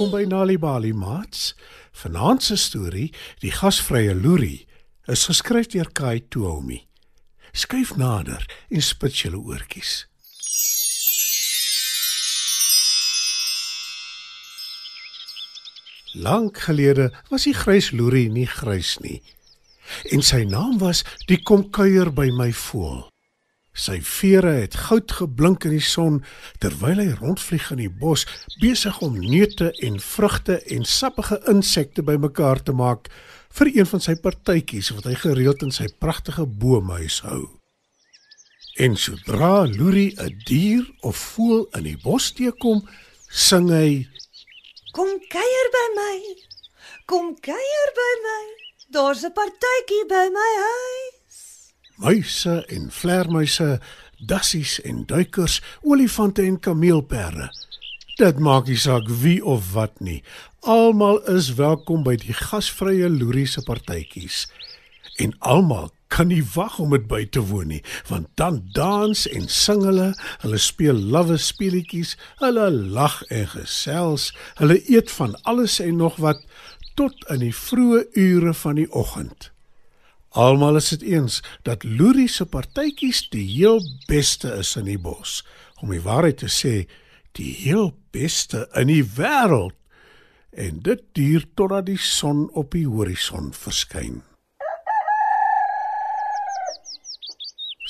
Welkom by Nali Bali Mats. Vanaand se storie, Die gasvrye loerie, is geskryf deur Kai Toomi. Skuif nader en spit julle oortjies. Lank gelede was die grys loerie nie grys nie. En sy naam was die kom kuier by my voel. Sy vere het goud geblink in die son terwyl hy rondvlieg in die bos besig om neute en vrugte en sappige insekte bymekaar te maak vir een van sy partytjies wat hy gereeld in sy pragtige boomhuis hou. En sodra Loerie 'n dier of voël in die bos teekom, sing hy Kom kuier by my. Kom kuier by my. Daar's 'n partytjie by my huis. Muise en vlermuise, dassies en duikers, olifante en kameelperde. Dit maak nie saak wie of wat nie. Almal is welkom by die gasvrye Loerie se partytjies. En almal kan nie wag om dit by te woon nie, want dan dans en sing hulle, hulle speel lawwe speletjies, hulle lag en gesels, hulle eet van alles en nog wat tot in die vroeë ure van die oggend. Almal is dit eens dat Loerie se partytjies die heel beste is in die bos. Om die waarheid te sê, die heel beste in die wêreld. En dit duur totdat die son op die horison verskyn.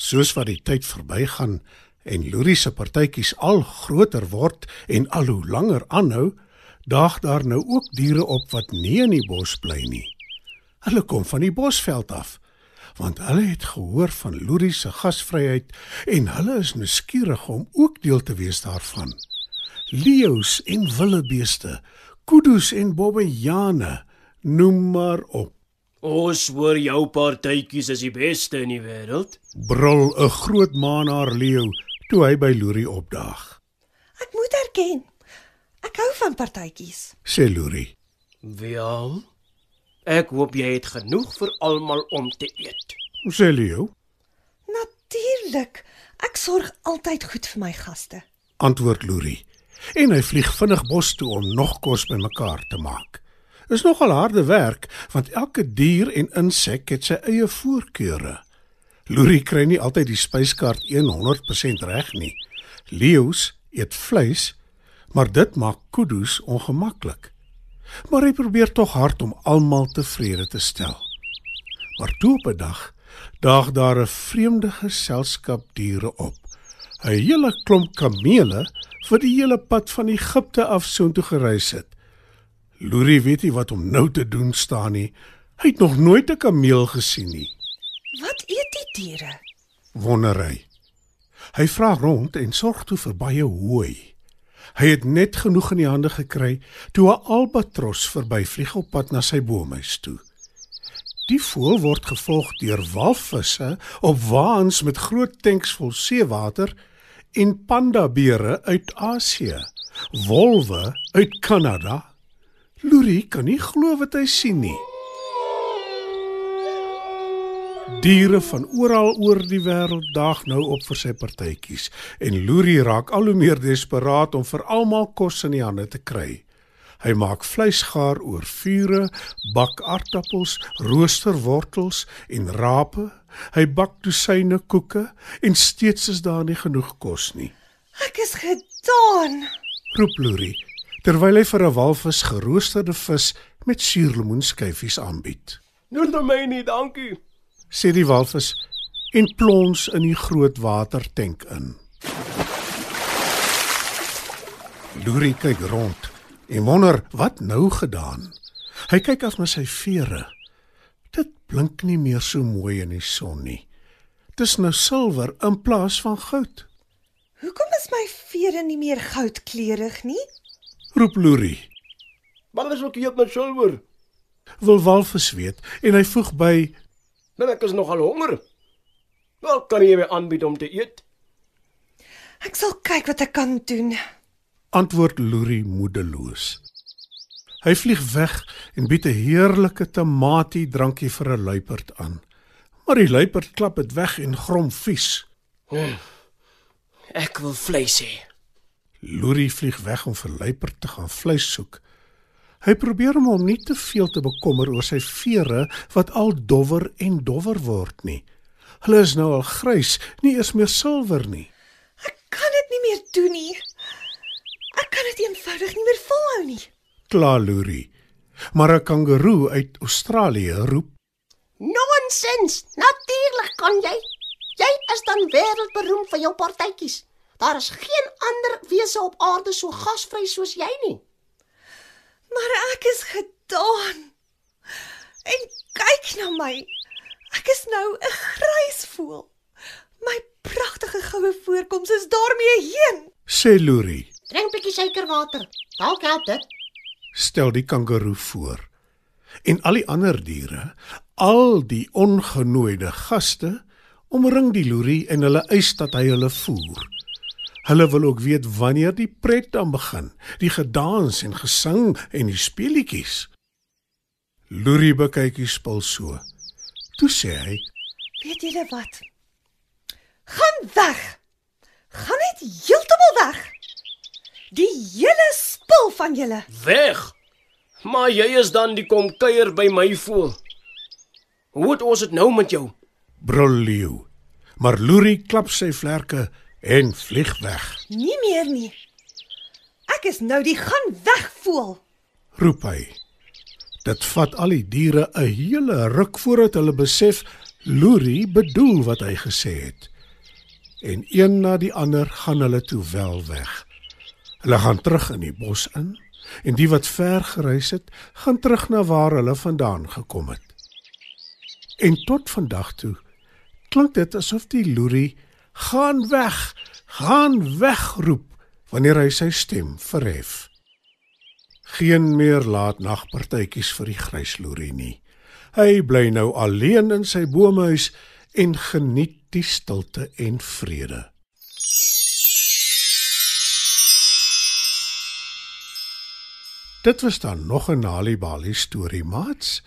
Soos wat die tyd verbygaan en Loerie se partytjies al groter word en al hoe langer aanhou, daag daar nou ook diere op wat nie in die bos bly nie. Hulle kom van die bosveld af, want hulle het gehoor van Loerie se gasvryheid en hulle is nuuskierig om ook deel te wees daarvan. Leeu's en wildebeeste, kudu's en bobbejane, noem maar op. Ons hoor jou partytjies is die beste in die wêreld. Brul 'n groot maanaar leeu toe hy by Loerie opdaag. Ek moet erken, ek hou van partytjies. Sê Loerie. Wel, ek hoop jy het genoeg vir almal om te eet. Sê leeu. Natuurlik. Ek sorg altyd goed vir my gaste. Antwoord Loerie. En hy vlieg vinnig bos toe om nog kos bymekaar te maak. Is nogal harde werk want elke dier en insek het sy eie voorkeure. Loerie kry nie altyd die spyskaart 100% reg nie. Leeu's eet vleis, maar dit maak kudu's ongemaklik. Maar hy probeer tog hard om almal tevrede te stel. Maar toe op 'n dag daag daar 'n vreemde geselskap diere op. 'n Hele klomp kamele wat die hele pad van Egipte af soontoe gereis het. Loerie weet nie wat om nou te doen staan nie. Hy het nog nooit 'n kameel gesien nie. Wat eet die diere? Wonder hy. Hy vra rond en sorg toe vir baie hooi. Hy het net genoeg in die hande gekry toe 'n albatros verbyvlieg op pad na sy boomhuis toe. Die voël word gevolg deur walvisse op waans met groot tanks vol seewater en pandabere uit Asië, wolwe uit Kanada. Loerie kan nie glo wat hy sien nie. Diere van oral oor die wêreld daag nou op vir sy partytjies en Loerie raak al hoe meer desperaat om vir almal kos in die hande te kry. Hy maak vleis gaar oor vure, bak aardappels, rooster wortels en rape. Hy bak dosyne koeke en steeds is daar nie genoeg kos nie. Ek is gedaan. Roep Loerie terwyl hy vir 'n walvis geroosterde vis met suurlemoenskyfies aanbied. Nou vir my nie, dankie. Sê die walvis en plons in die groot watertank in. Loerie kyk rond en wonder wat nou gedaan. Hy kyk af na sy vere. Dit blink nie meer so mooi in die son nie. Dis nou silwer in plaas van goud. Hoekom is my vere nie meer goudkleurig nie? Roep Loerie. Maar is ook hier op my silwer. Wil walvis weet en hy voeg by Dan ek is nogal honger. Wel kan jy my aanbied om te eet? Ek sal kyk wat ek kan doen. antwoord Loerie moedeloos. Hy vlieg weg en bied 'n heerlike tamatie drankie vir 'n luiperd aan. Maar die luiperd klap dit weg en grom vies. Ek wil vleis hê. Loerie vlieg weg om vir Luiperd te gaan vleis soek. Hy probeer om hom nie te veel te bekommer oor sy vere wat al dowwer en dowwer word nie. Hulle is nou al grys, nie eers meer silwer nie. Ek kan dit nie meer doen nie. Ek kan dit eenvoudig nie meer volhou nie. Klaar Loerie. Maar 'n kangeroe uit Australië roep: Nonsens. Natuurlik kan jy. Jy is dan wêreldberoemd vir jou partytjies. Daar is geen ander wese op aarde so gasvry soos jy nie. Maar ek is gedaan. En kyk na my. Ek is nou 'n grys voël. My pragtige goue voorkoms is daarmee heen. sê Loerie. Drink bietjie suikerwater. Dalk help dit. stel die kangeroe voor. En al die ander diere, al die ongenooide gaste, omring die loerie en hulle eis dat hy hulle voer. Hulle wil ook weet wanneer die pret dan begin, die gedans en gesing en die speelietjies. Loerie bekyk die spul so. Toe sê hy: Weet julle wat? Gaan weg. Gaan net heeltemal weg. Die hele spul van julle. Weg. Maar jy is dan die kom kuier by my voel. Hoe het ons dit nou met jou? "Brul leeu." Maar Loerie klap sy vlerke en vlieg weg. Nie meer nie. Ek is nou die gaan weg voel. roep hy. Dit vat al die diere 'n hele ruk voordat hulle besef Loerie bedoel wat hy gesê het. En een na die ander gaan hulle toe wel weg. Hulle gaan terug in die bos in en die wat ver gereis het, gaan terug na waar hulle vandaan gekom het. En tot vandag toe klink dit asof die loerie gaan weg, gaan weg roep wanneer hy sy stem verhef. Geen meer laatnagpartytjies vir die grysloerie nie. Hy bly nou alleen in sy bomehuis en geniet die stilte en vrede. Dit was dan nog 'n Nali Bali storie, maats.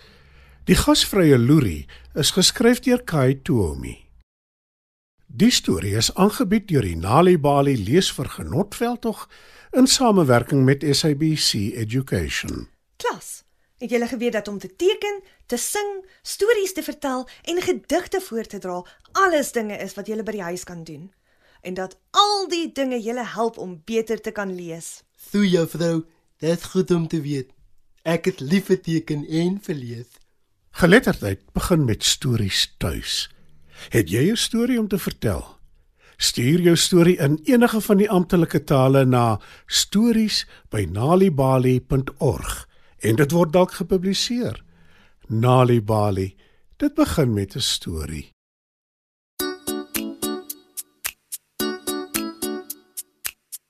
Die gasvrye loerie is geskryf deur Kai Toomey. Die storie is aangebied deur die Nali Bali leesvergenotveldtog in samewerking met SABC Education. Klas. Het julle geweet dat om te teken, te sing, stories te vertel en gedigte voor te dra alles dinge is wat julle by die huis kan doen? En dat al die dinge julle help om beter te kan lees. Toe juffrou, dit goed om te weet. Ek het lief vir teken en vir lees. Geletterdheid begin met stories tuis. Het jy 'n storie om te vertel? Stuur jou storie in enige van die amptelike tale na stories@nalibali.org en dit word dalk gepubliseer. Nalibali. Dit begin met 'n storie.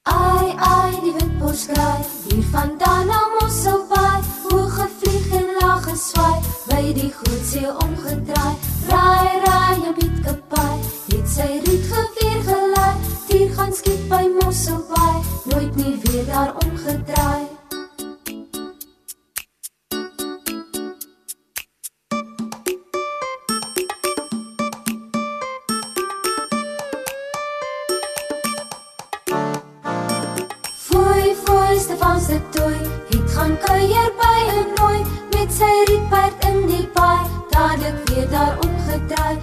Ai ai die witbos kraai, hier vandaan na Mosselbaai, hoog gevlieg en laag geswaai, by die groot see omgedraai. Kuier by 'n nooi met sy rietperd in die paai, dadelik weer daar omgedraai.